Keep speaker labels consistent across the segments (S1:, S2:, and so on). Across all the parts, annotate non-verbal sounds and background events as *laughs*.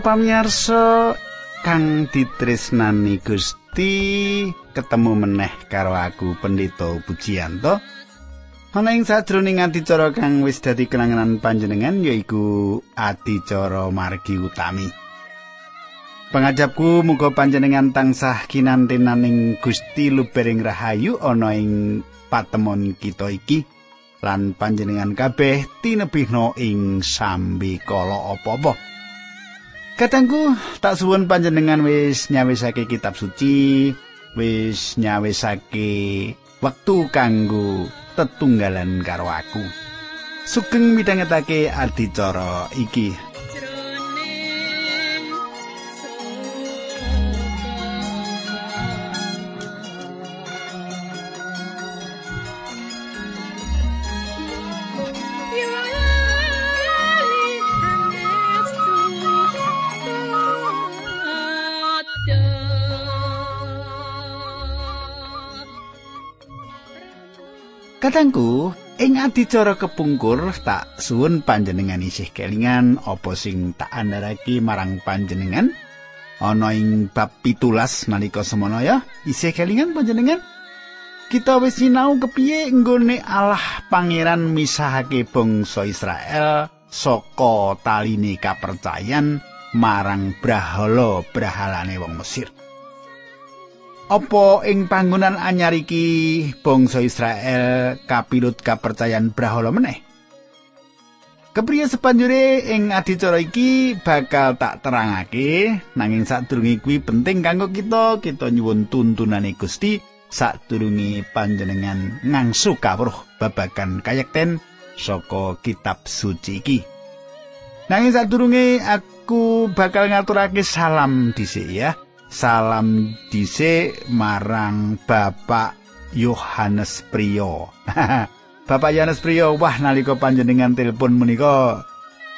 S1: Para pamirsa kang ditresnani Gusti, ketemu meneh karo aku Pendeta Pujiyanto. Ana ing sadroning adicara kang wis dadi kenangan panjenengan yaiku adicara margi utami. Pangajapku muga panjenengan tansah kinantenaning Gusti lubering rahayu ana ing patemon kita iki lan panjenengan kabeh tinebihna ing sambi kala apa-apa. Katangku tak suwun panjenengan wis nyawisake kitab suci, wis nyawisake wektu kanggo tetunggalan karo aku. Sugeng midhangetake adicara iki. Katangku, ing adicara kepungkur tak suwun panjenengan isih kelingan apa sing tak andharake marang panjenengan ana ing bab pitulas nalika semono ya isih kelingan panjenengan kita wis sinau kepiye nggone Allah pangeran misahake bangsa Israel saka taline kapercayan marang brahala brahalane wong Mesir. Apa ing panggonan anyar iki bangsa Israel kapilut kapercayan brahala meneh? Kepriye sepanjure ing adicara iki bakal tak terangake nanging sadurunge kuwi penting kanggo kita kita nyuwun tuntunane Gusti sadurunge panjenengan ngangsu kawruh babagan kayekten saka kitab suci iki. Nanging sadurunge aku bakal ngaturake salam dhisik ya. Salam dhisik marang Bapak Yohanes Priyo. *laughs* Bapak Yohanes Priyo, wah nalika panjenengan telepon menika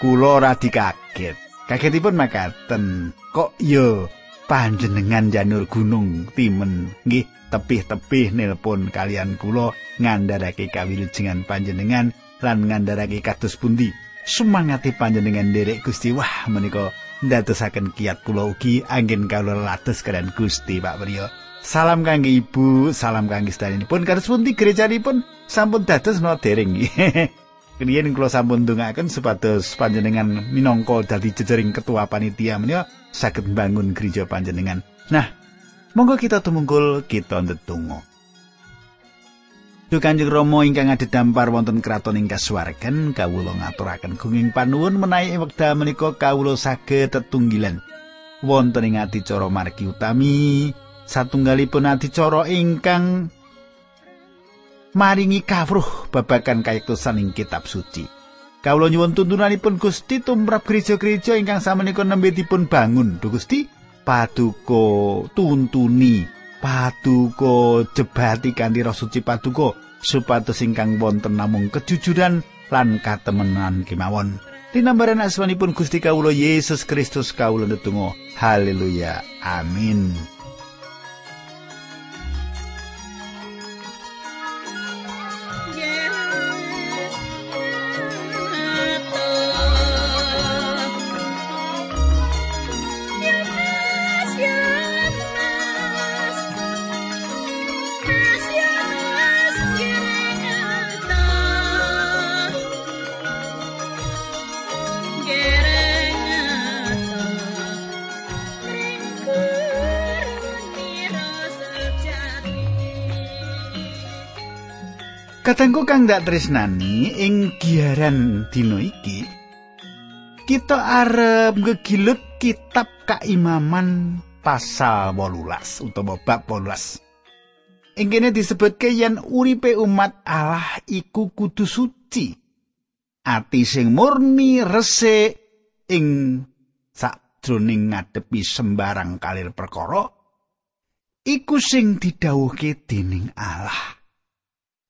S1: kula radi kaget. Kagetipun makaten, kok yo panjenengan janur gunung timen nggih tepih-tepih nelpon kalian kula ngandharake kawilujengan panjenengan lan ngandharake kados pundi. Sumangati panjenengan derek Gusti wah menika ndadosaken kiat kula ugi anggen kawula lados kalian Gusti Pak Priyo. Salam kangge Ibu, salam kangge sedayanipun kados pundi gerejanipun sampun dados no dereng. *laughs* Kemudian kula sampun ndongaaken supados panjenengan minangka dadi jejering ketua panitia menika saged bangun gereja panjenengan. Nah, monggo kita tumungkul kita ndedonga. Kanjeng Rama ingkang adhedhampar wonten kraton ing kasuwargan kawula ngaturaken gunging panuwun menawi wekdal menika kawula saged tetunggilan wonten ing adicara margi utami satunggalipun adicara ingkang maringi kawruh babagan kayektosan ing kitab suci. Kawula nyuwun tuntunanipun Gusti tumrap gereja-gereja ingkang samenika nembe dipun bangun. Duh Gusti, paduka tuntuni paduka jebati kanthi roh suci paduka supados ingkang wonten namung kejujuran lan katemenan kemawon. Tinambaran asmanipun Gusti kawula Yesus Kristus kawula netunggal. Haleluya. Amin. Katengku kang dak tresnani ing giaran dina iki kita arep ngegilut kitab kaimaman pasal 18 utawa bab 18. Ing kene disebutke yen uripe umat Allah iku kudu suci. Ati sing murni resik ing sakjroning ngadepi sembarang kalir perkara iku sing didhawuhke dening Allah.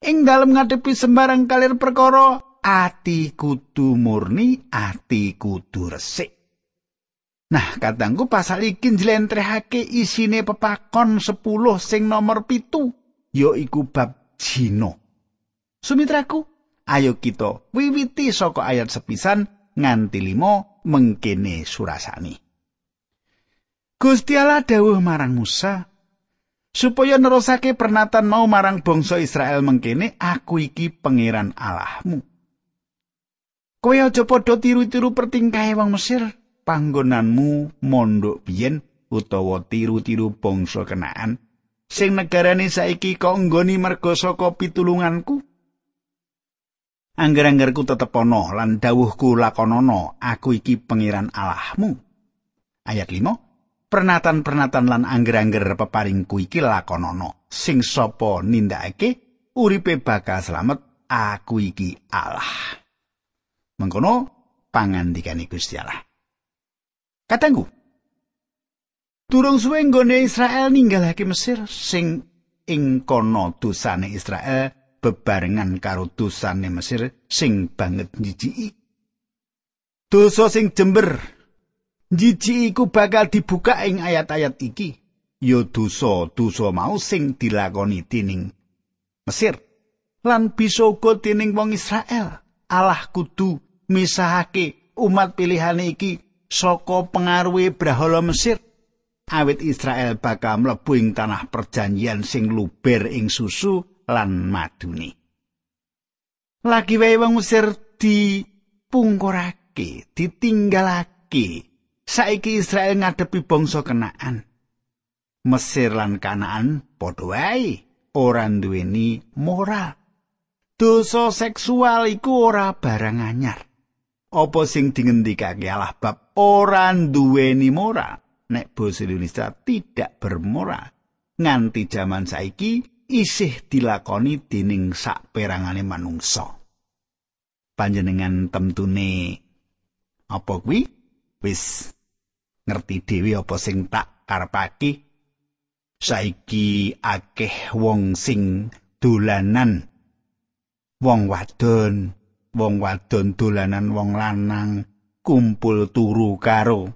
S1: Ing dalem ngadepi sembarang kalir perkara ati kudu murni ati kudu resik Nah, katangku pasal iki njlentrehake isine pepakon 10 sing nomor pitu, yaiku bab jino. Sumitraku, ayo kita wiwiti saka ayat sepisan nganti limo mengkene surasani. Gusti Allah dawuh marang Musa supaya nerusake pernatan mau marang bangsa Israel mengkene aku iki pangeran Allahmu. Kowe aja padha tiru-tiru pertingkahe wong Mesir, panggonanmu mondok biyen utawa tiru-tiru bangsa Kenaan sing negarane saiki kok nggoni merga saka pitulunganku. Angger-anggerku tetep ana lan dawuhku lakonana, aku iki pangeran Allahmu. Ayat 5 pernatan-pernatan lan angger-angger peparingku iki lakonono sing sapa nindakake uripe bakal slamet aku iki Allah. Mengkono pangandikane Gusti Allah. Katanggu durung suwe nggone Israel ninggalake Mesir sing ing kono dosane Israel bebarengan karo dosane Mesir sing banget jijiki dosa sing jember Jiji iku bakal dibuka ing ayat-ayat iki. Ya dosa-dosa mau sing dilakoni dening Mesir lan bisa uga dening wong Israel. Allah kudu misahake umat pilihane iki saka pengaruhe Brahala Mesir. Awit Israel bakal mlebu ing tanah perjanjian sing luber ing susu lan madune. Lagi wae wong Mesir dipungkurake, ditinggalake saiki Israel ngadepi bangsa Kenaan. Mesir lan Kanaan padha wae ora duweni moral. Dosa seksual iku ora barang anyar. Apa sing dingendikake Allah bab ora duweni moral? Nek basa Indonesia tidak bermoral. Nganti jaman saiki isih dilakoni dening saperangane manungsa. Panjenengan temtune apa kuwi? Wis ngerti dhewe apa sing tak karepake? Saiki akeh wong sing dolanan. Wong wadon wong wadon dolanan wong lanang kumpul turu karo.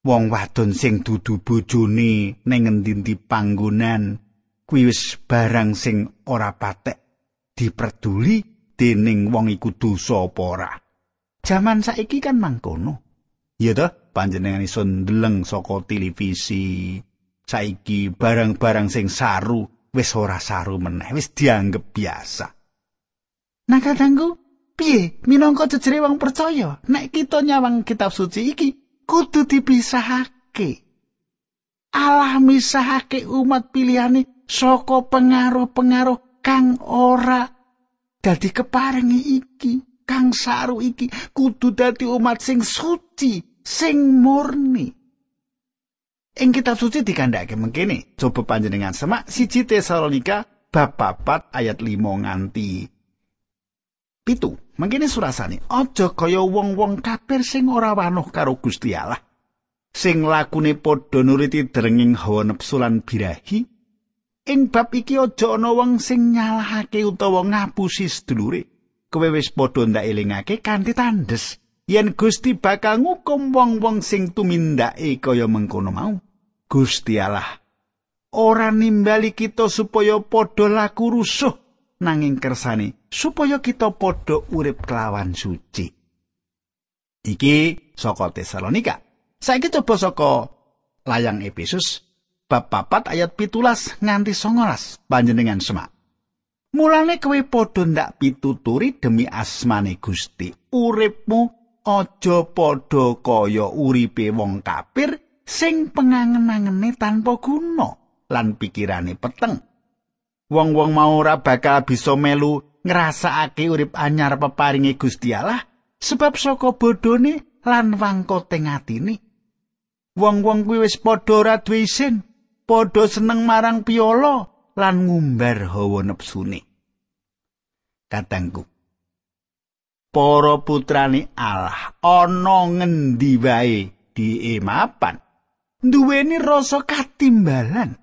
S1: Wong wadon sing dudu bojone ning ngendi panggonan kuwi wis barang sing ora patek diperduli dening wong iku dosa apa ora. Jaman saiki kan mangkono Iya toh, panjenengan iso ndeleng saka televisi. Saiki barang-barang sing saru wis ora saru meneh, wis dianggep biasa. Nah kadangku, piye minangka jejere wong percaya nek kita nyawang kitab suci iki kudu dipisahake. Allah misahake umat pilihane saka pengaruh-pengaruh kang ora dadi keparengi iki, kang saru iki kudu dadi umat sing suci, sing murni. Ing kitab suci dikandhake mengkene, coba panjenengan semak siji Tesalonika bab 4 ayat 5 nganti pitu. Mengkene surasane, aja kaya wong-wong kafir sing ora wanuh karo Gusti Allah. Sing lakune padha nuriti drenging hawa nepsu lan birahi. Ing bab iki aja ana wong sing nyalahake utawa ngapusi sedulure. Kowe wis padha ndak elingake kanthi tandes. Yen Gusti bakal ngukum wong-wong sing tumindake kaya mengkono mau. Gusti Allah ora nimbali kita supaya padha laku rusuh nanging kersane supaya kita padha urip kelawan suci. Iki saka Tesalonika. Saiki coba saka layang Efesus bab 4 ayat pitulas nganti 19 panjenengan semak. Mulane kowe padha ndak pituturi demi asmane Gusti. Uripmu aja padha kaya uripe wong kafir sing pengangen-angene tanpa guna lan pikirane peteng. Wong-wong mau ora bakal bisa melu ngrasakake urip anyar peparinge Gusti Allah sebab saka bodhone lan wangkote atine. Wong-wong kuwi wis padha ora duwe isin, padha seneng marang piala lan ngumbar hawa nepsune. Katangku, para putrane Allah ana ngendi wae? Diemapan duweni rasa katimbalan.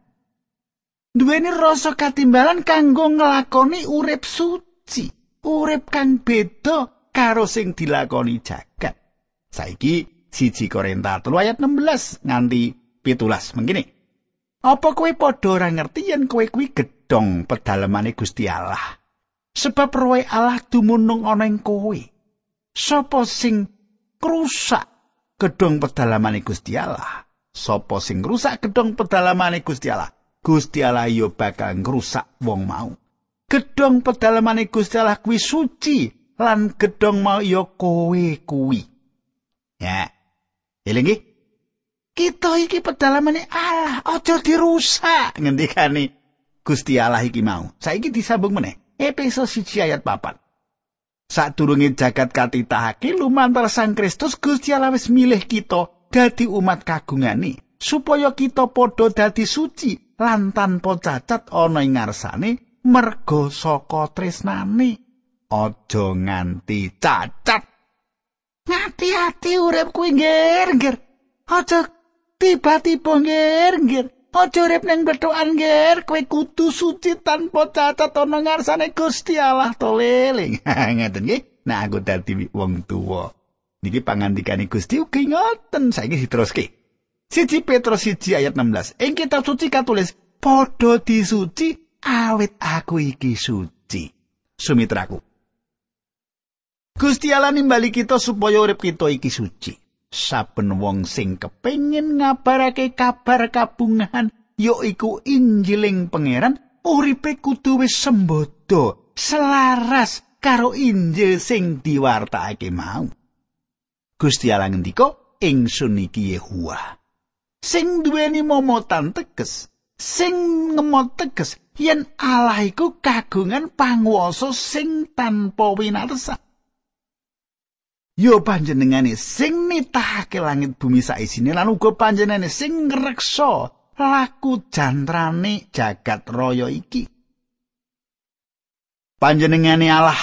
S1: Duweni rasa katimbalan kanggo nglakoni urip suci urip kang beda karo sing dilakoni jagat. Saiki siji Korinta 3 ayat 16 nganti pitulas mengkini. Apa kowe padha ora ngerti yen kowe kuwi gedhong pedalemane Gusti Allah sebab roe Allah dumunung ana ing kowe sapa sing krusak gedung pedalamane Gusti Allah. Sopo sing rusak gedung pedalamane Gusti Allah? Gusti Allah yo bakal ngrusak wong mau. Gedung pedalamane Gusti Allah kuwi suci lan gedung mau yo kowe kuwi. Ya. Elingi. Kita iki pedalamane Allah, aja dirusak ngendikane Gusti Allah iki mau. Saiki disambung meneh. Efesus 1 ayat 4. Sadurunge jagat katitahake lumantar Sang Kristus Gusti Allah wis milih kita dadi umat kagungane supaya kita padha dadi suci lan tanpa cacat ana ing ngarsane merga saka tresnane. Aja nganti cacat. Ngati-ati urip kuwi ngger aja tiba-tiba ngger aja urip ning bethokan ngger kowe kudu suci tanpa cacat ana ngarsane Gusti Allah to leling *laughs* ngeten nggih nah aku dadi wong tuwa Niki pangandikane Gusti ugi ngoten saiki diteruske. Siji Petrus 1 ayat 16. Ing kitab suci katulis, "Padha disuci awit aku iki suci." Sumitraku. Gusti Allah nimbali kita supaya urip kita iki suci. Saben wong sing kepengin ngabarake kabar kabungahan ya iku Injiling Pangeran, uripe kudu wis sembodo, selaras karo Injil sing diwartakake mau. Gusti Allah ngendika ingsun iki Yehuwa. Sing duweni momotan teges, sing ngemot teges yen Allah iku kagungan panguwasa sing tanpa winarsa. Yo panjenengane sing nitahake langit bumi saisine lan uga panjenengane sing ngreksa laku jantrane jagat raya iki. Panjenengane Allah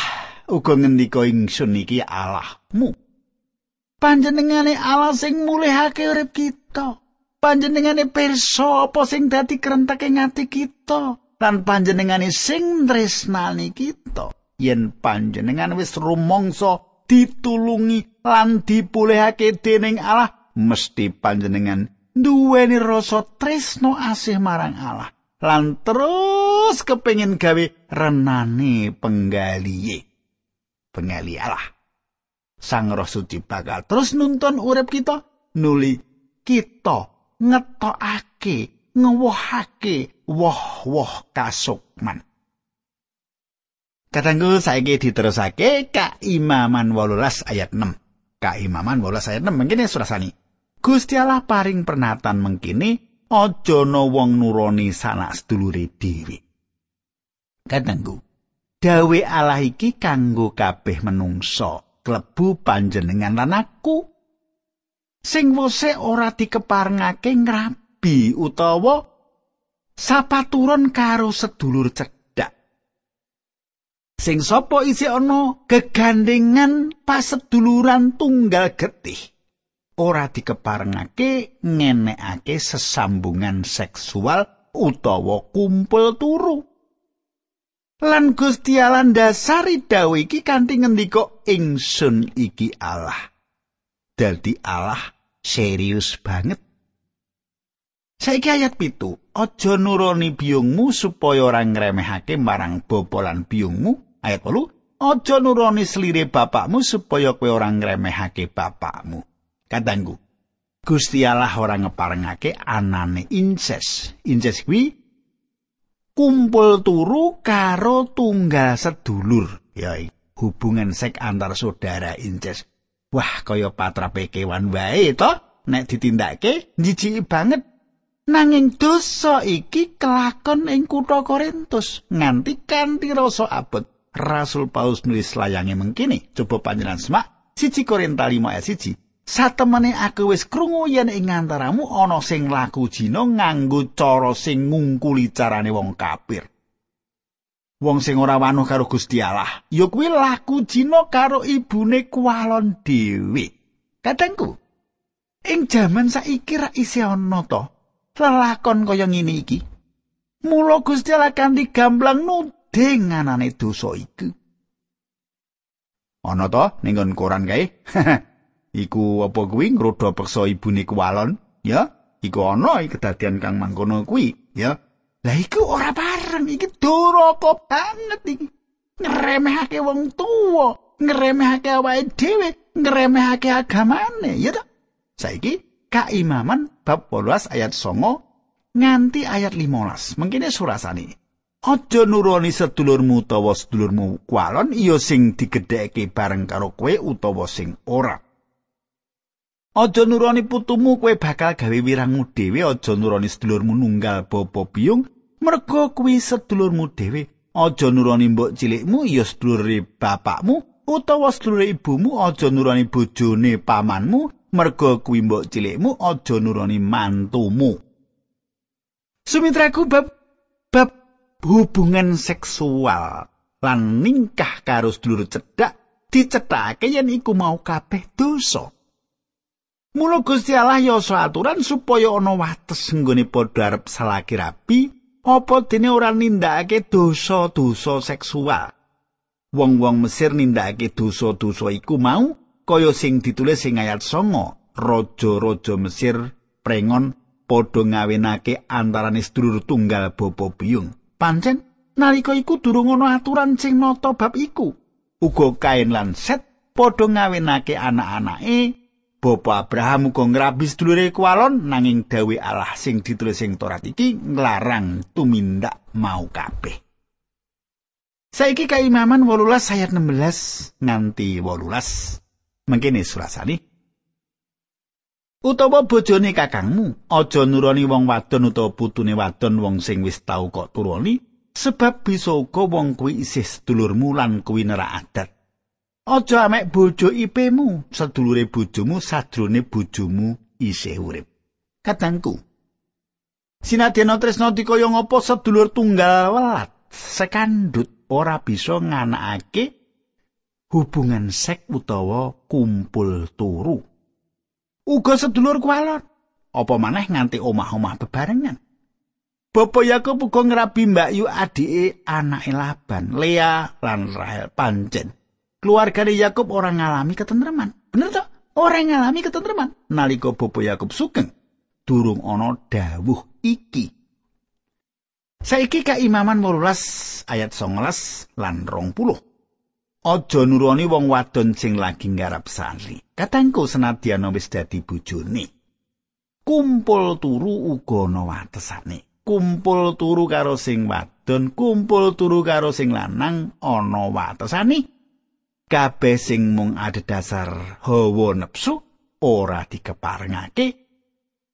S1: uga ngendika ingsun iki Allahmu. panjenengane Allah sing mulihake urip kita. Panjenengane pirsa apa sing dadi krentek ing ati kita lan panjenengane sing tresnani kita. Yen panjenengan wis rumangsa ditulungi lan dipulihake dening Allah, mesti panjenengan duweni rasa tresno asih marang Allah lan terus kepengin gawe renane penggaliye. Pengali Allah. Sang Roh Suci bakal terus nuntun urip kita nuli kita ngetokake ngewohake woh-woh kasukman. Katanggu saiki diterusake ka Imaman 18 ayat 6. Ka Imaman 18 ayat 6 mengkene surasani. Gusti Allah paring pernatan mengkini aja ana wong nuroni sanak sedulure dhewe. Katanggu dawe Allah iki kanggo kabeh menungsa. klebu panjenengan lan aku sing wose ora dikeparengake ngrabi utawa sapaturon karo sedulur cedhak sing sapa isi ana gegandengan paseduluran tunggal getih ora dikeparengake ngenekake sesambungan seksual utawa kumpul turu lan Gusti Allah ndasari dawuh iki kanthi ngendika ingsun iki Allah. Dadi Allah serius banget. Saiki ayat pitu, aja nuroni biyungmu supaya ora ngremehake marang bobolan biyungmu. Ayat 8, aja nuroni slire bapakmu supaya kowe ora ngremehake bapakmu. Kadangku, Gusti Allah ora ngeparengake anane inces. Inces kuwi kumpul turu karo tunggal sedulur ya hubungan sek antar saudara inces wah kaya patrape kewan wae to nek ditindakake jijiki banget nanging dosa iki kelakon ing kutha Korintus nganti kanthi rasa abot Rasul Paulus nulis layange mengkini coba panjenengan semak siji Korinta 5 ayat 1 Satemene aku wis krungu yen ing antaramu ana sing laku jina nganggo cara sing ngungkuli carane wong kafir. Wong sing ora wanuh karo Gusti Allah, ya kuwi laku jina karo ibune kualon dhewe. Kadangku, ing jaman saiki ra isih ana to lelakon kaya ngene iki. Mula Gusti Allah kanthi gamblang nuding anane dosa iku. Ana to ning koran kae? *laughs* iku apa kuwi ngrodha peksa ibune kuwalon ya iku ana kedadian kang mangkono kuwi ya lah iku ora bareng iki duraka banget iki ngremehake wong tuwa ngremehake awake dhewe ngremehake agamane ya ta Saiki kaimaman bab 18 ayat 9 nganti ayat 15. Mengkene surasane. Aja nuroni sedulurmu utawa sedulurmu kualon iya sing digedheke bareng karo kowe utawa sing ora. Aja nuroni putumu kowe bakal gawe wirangmu dhewe. Aja nuroni sedulurmu nunggal bapa biyung merga kuwi sedulurmu dhewe. Aja nuroni mbok cilikmu ya sedulure bapakmu utawa sedulure ibumu. Aja nurani bojone pamanmu merga kuwi mbok cilikmu. Aja nurani mantumu. Sumitraku bab hubungan seksual lan ningkah karo sedulur cedhak dicethake yen iku mau kabeh dosa. Mula Gusti Allah ya aturan supaya ana wates nggone padha arep salaki rapi apa dene ora nindakake dosa-dosa seksual? Wong-wong Mesir nindakake dosa-dosa iku mau kaya sing ditulis sing ayat 9 raja-raja Mesir prengon padha ngawinake antarane sedulur tunggal bapa biyung pancen nalika iku durung ana aturan sing nata bab iku uga kain lan set padha ngawinake anak-anake Bapa Abraham uga ngrabi sedulure kualon nanging dawe Allah sing ditulis sing Torat iki nglarang tumindak mau kabeh. Saiki kaimaman 18 ayat 16 nganti 18. Mengkene surasane. Utawa bojone kakangmu, aja nuroni wong wadon utawa putune wadon wong sing wis tau kok turuni, sebab bisa uga wong kuwi isih sedulurmu lan kuwi nerak adat. Aja amek bojo ipemu, sedulure bojomu sadrone bojomu isih urip. Katangku. Sinadyan tresno dikaya ngapa sedulur tunggal welat sekandut ora bisa nganakake hubungan sek utawa kumpul turu. Uga sedulur kualon, apa maneh nganti omah-omah bebarengan. Bapak Yakub uga ngrabi Mbak Yu adike anake Laban, Lea lan Rahel pancen. Keluargane Yakub ora ngalami ketentreman. Bener to? Ora ngalami ketentreman nalika Bapak Yakub sugeng. Durung ana dawuh iki. Saiki kaimaman 18 ayat 19 lan 20. Aja nuroni wong wadon sing lagi nggarap santri. Katangku senadyan wis dadi bojone. Kumpul turu uga ana watesane. Kumpul turu karo sing wadon, kumpul turu karo sing lanang ana watesane. Kabeh sing mung adhedhasar hawa nepsu ora dikeparengake.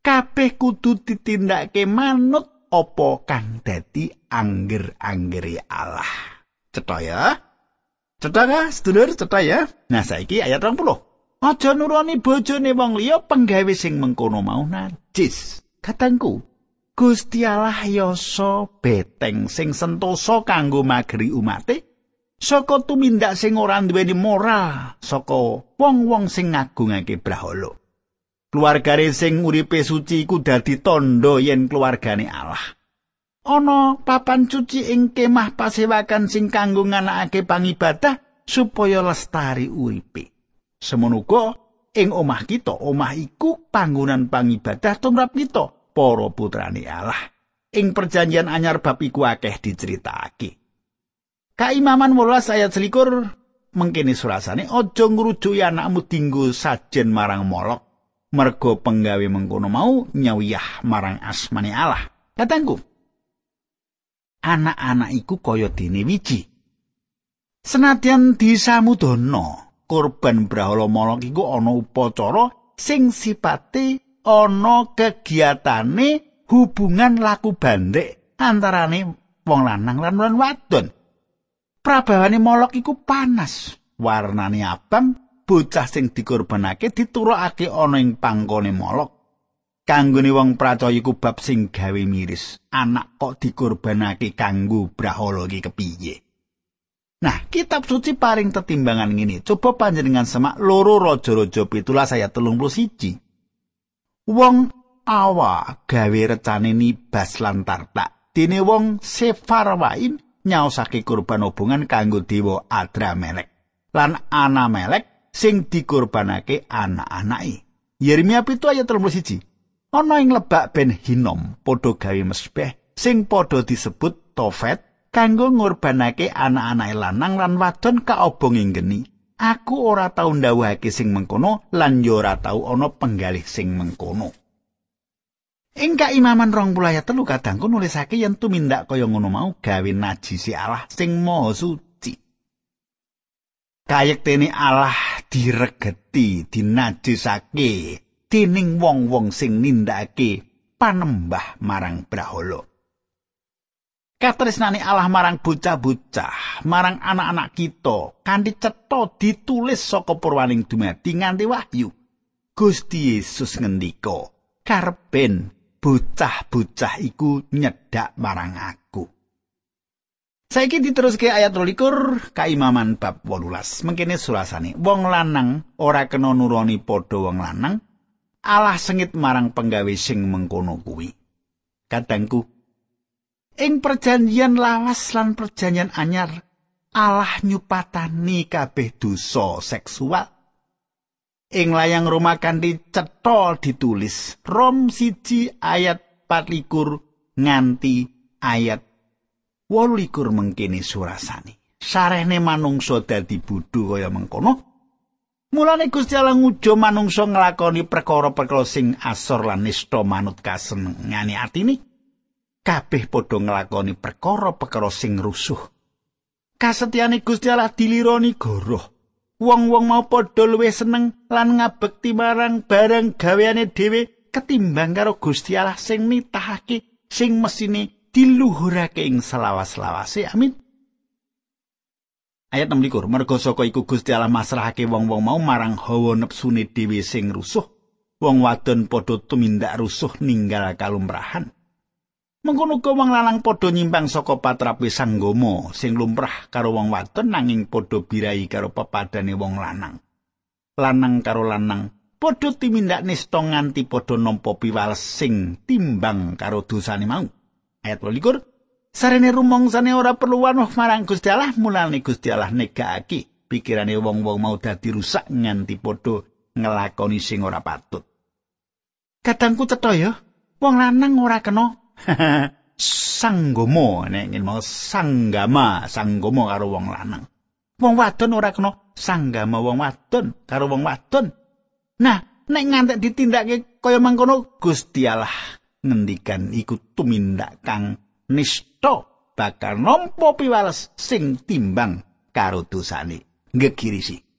S1: Kabeh kudu ditindakake manut apa kang dadi angger-anggere Allah. Cetha ya. Cetha ga, sedulur, cetha ya. Nah, saiki ayat 20. Aja nurani bojone wong liya penggawe sing mengkono mau najis. Katangku, Gusti Allah yasa beteng sing sentosa kanggo mageri umate saka tumindak sing ora duweni moral saka wong-wong sing ngagungake brahala. Keluargane sing uripe suci iku dadi tandha yen keluargane Allah. Ana papan cuci ing kemah pasewakan sing kanggo nganakake pangibadah supaya lestari uripe. Semono ing omah kita, omah iku panggonan pangibadah tumrap kita, para putrane Allah. Ing perjanjian anyar bab iku akeh diceritakake. Kaimaman 18 ayat selikur mengkini surasane aja ngrujuki anakmu dinggo sajen marang molok merga penggawe mengkono mau nyawiyah marang asmane Allah. Katangku, anak-anak iku kaya dene wiji. Senadyan disamudana, korban brahala molok iku ana upacara sing sipate ana kegiatane hubungan laku bandek antarane wong lanang lan wadon. Prabawane molok iku panas, warnane abang, bocah sing dikorbanake diturukake ana ing pangkone molok kanggone wong percaya iku bab sing gawe miris anak kok dikorbanake kanggo brahala iki kepiye Nah, kitab suci paring tetimbangan ngene. Coba panjenengan semak loro raja-raja pitulah saya telung puluh siji. Wong awa gawe recane nibas lan tartak. Dene wong Sefarwaim nyaosake kurban hubungan kanggo dewa Adramelek. Lan Anamelek sing dikorbanake anak-anake. Yeremia pitu ayat 31. Ana ing lebak Ben Hinom padha gawe mesbeh sing padha disebut Tofet kanggo ngorbanake anak-anake lanang lan wadon kaobong ing geni. Aku ora tau ndawuhake sing mengkono lan yo ora tau ana penggalih sing mengkono. Ing kaimaman rong ayat telu kadangku nulisake yen tumindak kaya ngono mau gawe najisi Allah sing maha suci. Kayektene Allah diregeti, dinajisake dening wong-wong sing nindakake panembah marang brahala. Katresnane Allah marang bocah-bocah, marang anak-anak kita kanthi cetha ditulis saka purwaning dumati nganti wahyu. Gusti Yesus ngendika, "Karben bocah-bocah iku nyedak marang aku. Saiki diteruske ayat 22 kaimaman bab 18. Mengkene sulasane, wong lanang ora kena nuroni padha wong lanang, Allah sengit marang penggawe sing mengkono kuwi. Kadangku, ing perjanjian lawas lan perjanjian anyar, Allah nyupatani kabeh dosa seksual ing layang Roma kanthi cetha ditulis Rom siji ayat 24 nganti ayat 28 mengkene surasane sarehne manungsa dadi bodho kaya mengkono mulane Gusti Allah ngujo manungsa nglakoni perkara-perkara sing asor lan nista manut kasenengane atine kabeh padha nglakoni perkara-perkara sing rusuh. Kasetyane Gusti Allah dilironi goroh. Wong-wong mau padha luwih seneng lan ngabekti marang barang gaweane dhewe ketimbang karo Gusti Allah sing nitahake sing mesine diluhurake ing selawas-lawase. Amin Ayat 16 mergo saka iku Gusti Allah masrahake wong-wong mau marang hawa nepsune dhewe sing rusuh wong wadon padha tumindak rusuh ninggal kalumrahan Mengkono uga wong lanang padha nyimpang saka patrape sanggama sing lumrah karo wong wadon nanging padha birai karo pepadane wong lanang. Lanang karo lanang padha timindak nista nganti padha nampa piwales sing timbang karo dosane mau. Ayat 22 Sarene rumongsane ora perlu wanuh marang Gusti Allah mulane Gusti Allah negakake pikirane wong-wong mau dadi rusak nganti padha ngelakoni sing ora patut. Kadangku cetha ya, wong lanang ora kena. *laughs* Sanggomo nek ngene mau sanggama sanggomo karo wong lanang. Wong wadon ora kena sanggama wong wadon karo wong wadon. Nah nek ngantek ditindakake kaya mangkono Gusti Allah ngendikan iku tumindak kang nista bakal nampa piwales sing timbang karo dosane ngekirisi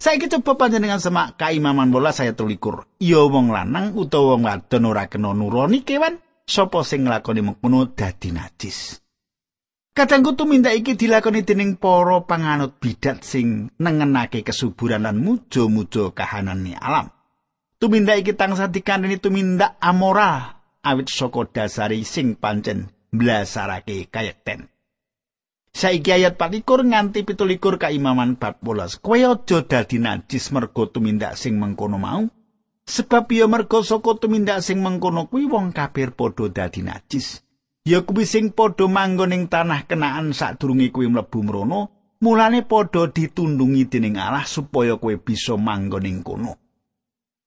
S1: Saiki coba panjenengan semak kaimaman bola saya tulikur. Iya wong lanang utawa wong wadon ora kena nuroni kewan sapa sing nglakoni mengkono dadi najis. Kadangku tumindak iki dilakoni dening para panganut bidat sing nengenake kesuburan lan mujo-mujo kahanane alam. Tumindak iki tansah dikandani tumindak amoral awit saka dasari sing pancen blasarake kayekten. Saiki ayat 24 nganti 17 kaimaman bab 12. Kowe aja dadi najis mergo tumindak sing mengkono mau. Sebab ya merga saka tumindak sing mengkono kuwi wong kafir padha dadi najis. Ya kuwi sing padha manggon ing tanah kenaan sadurunge kuwi mlebu mrono, mulane padha ditundungi dening Allah supaya kowe bisa manggon ing kono.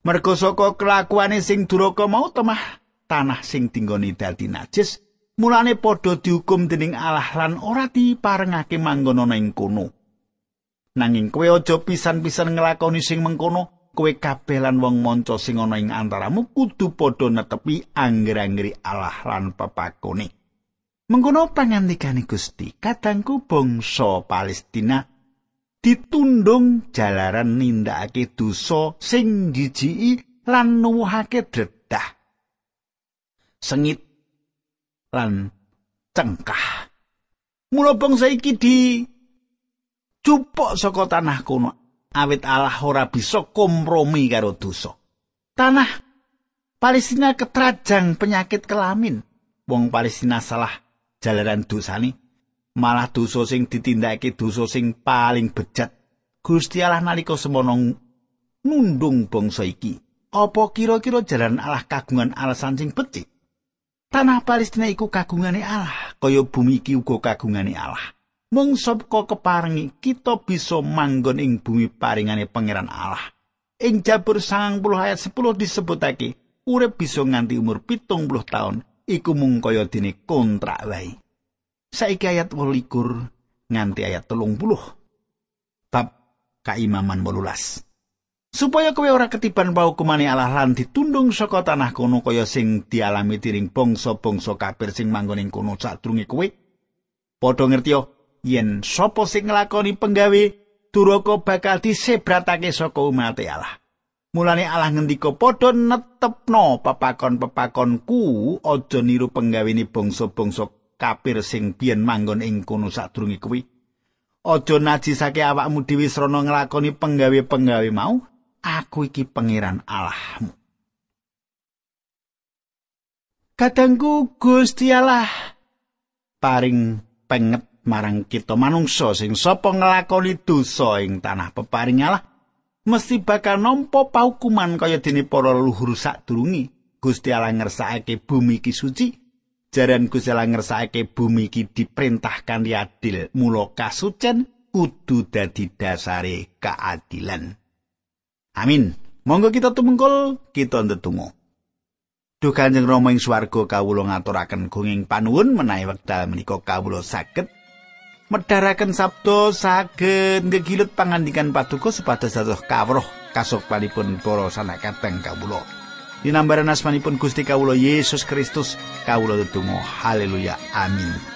S1: Merga saka kelakuane sing duraka mau temah tanah sing tinggoni dadi najis, mulane padha dihukum dening Allah lan ora diparengake manggon ana ing kono. Nanging kowe aja pisan-pisan nglakoni sing mengkono, kowe kabeh lan wong manca sing ana ing antaramu kudu padha netepi angger-anggeri Allah lan pepakone. Mengkono pangandikane Gusti, kadangku bangsa Palestina ditundung jalaran nindakake dosa sing jijiki lan nuwuhake dredah. Sengit lan cengkah. Mula bangsa iki di cupok saka tanah kuno awit Allah ora bisa kompromi karo dosa. Tanah Palestina ketrajang penyakit kelamin. Wong Palestina salah jalaran dosane, malah dosa sing ditindakake dosa sing paling bejat. Gusti Allah nalika semono nundung bangsa iki. Apa kira-kira jalan Allah kagungan alasan sing becik? Tanah Palestina iku kagungane Allah, kaya bumi iki uga kagungane Allah. mung saka keparengi kita bisa manggon ing bumi paringane pangeran Allah. Ing Jabur 90 ayat 10 disebutake, urip bisa nganti umur pitung puluh tahun iku mung kaya dene kontrak wae. Saiki ayat 28 nganti ayat 30. Bab Kaimaman 18. Supaya kowe ora ketiban paukumane Allah lan ditundung saka tanah kono kaya sing dialami tiring bangsa-bangsa kafir sing manggon ing kono sadurunge kowe. Padha ngerti yen sapa sing nglakoni penggawe duraka bakal disebratake saka umat Allah. Mulane Allah ngendika padha netepno pepakon-pepakonku aja niru penggawene bangsa-bangsa kafir sing biyen manggon ing kono sadurunge kowe. Aja najisake awakmu dhewe srana nglakoni penggawe-penggawe mau. Aku iki pangeran Allahmu. Kadangku Gusti Allah paring penget marang kita manungsa sing sapa nglakoni dosa ing tanah peparing Allah mesti bakal nampa paukuman kaya dene para luhur sadurunge. Gusti Allah ngersakake bumi iki suci jaran Gusti Allah ngersakake bumi iki diperintahkan adil. Mula kasucen kudu dadi dasare keadilan amin monggo kita tumungkul kita ndedonga Duh Kanjeng Rama ing swarga kawula ngaturaken gunging panuwun menawi wekdal menika kawula saged medharaken sabda saged ngegilut pangandikan paduka supados dados kawruh kasukmanipun para sanakateng kawula. Dinambaran asmanipun Gusti kawula Yesus Kristus kawula tetunggal haleluya amin.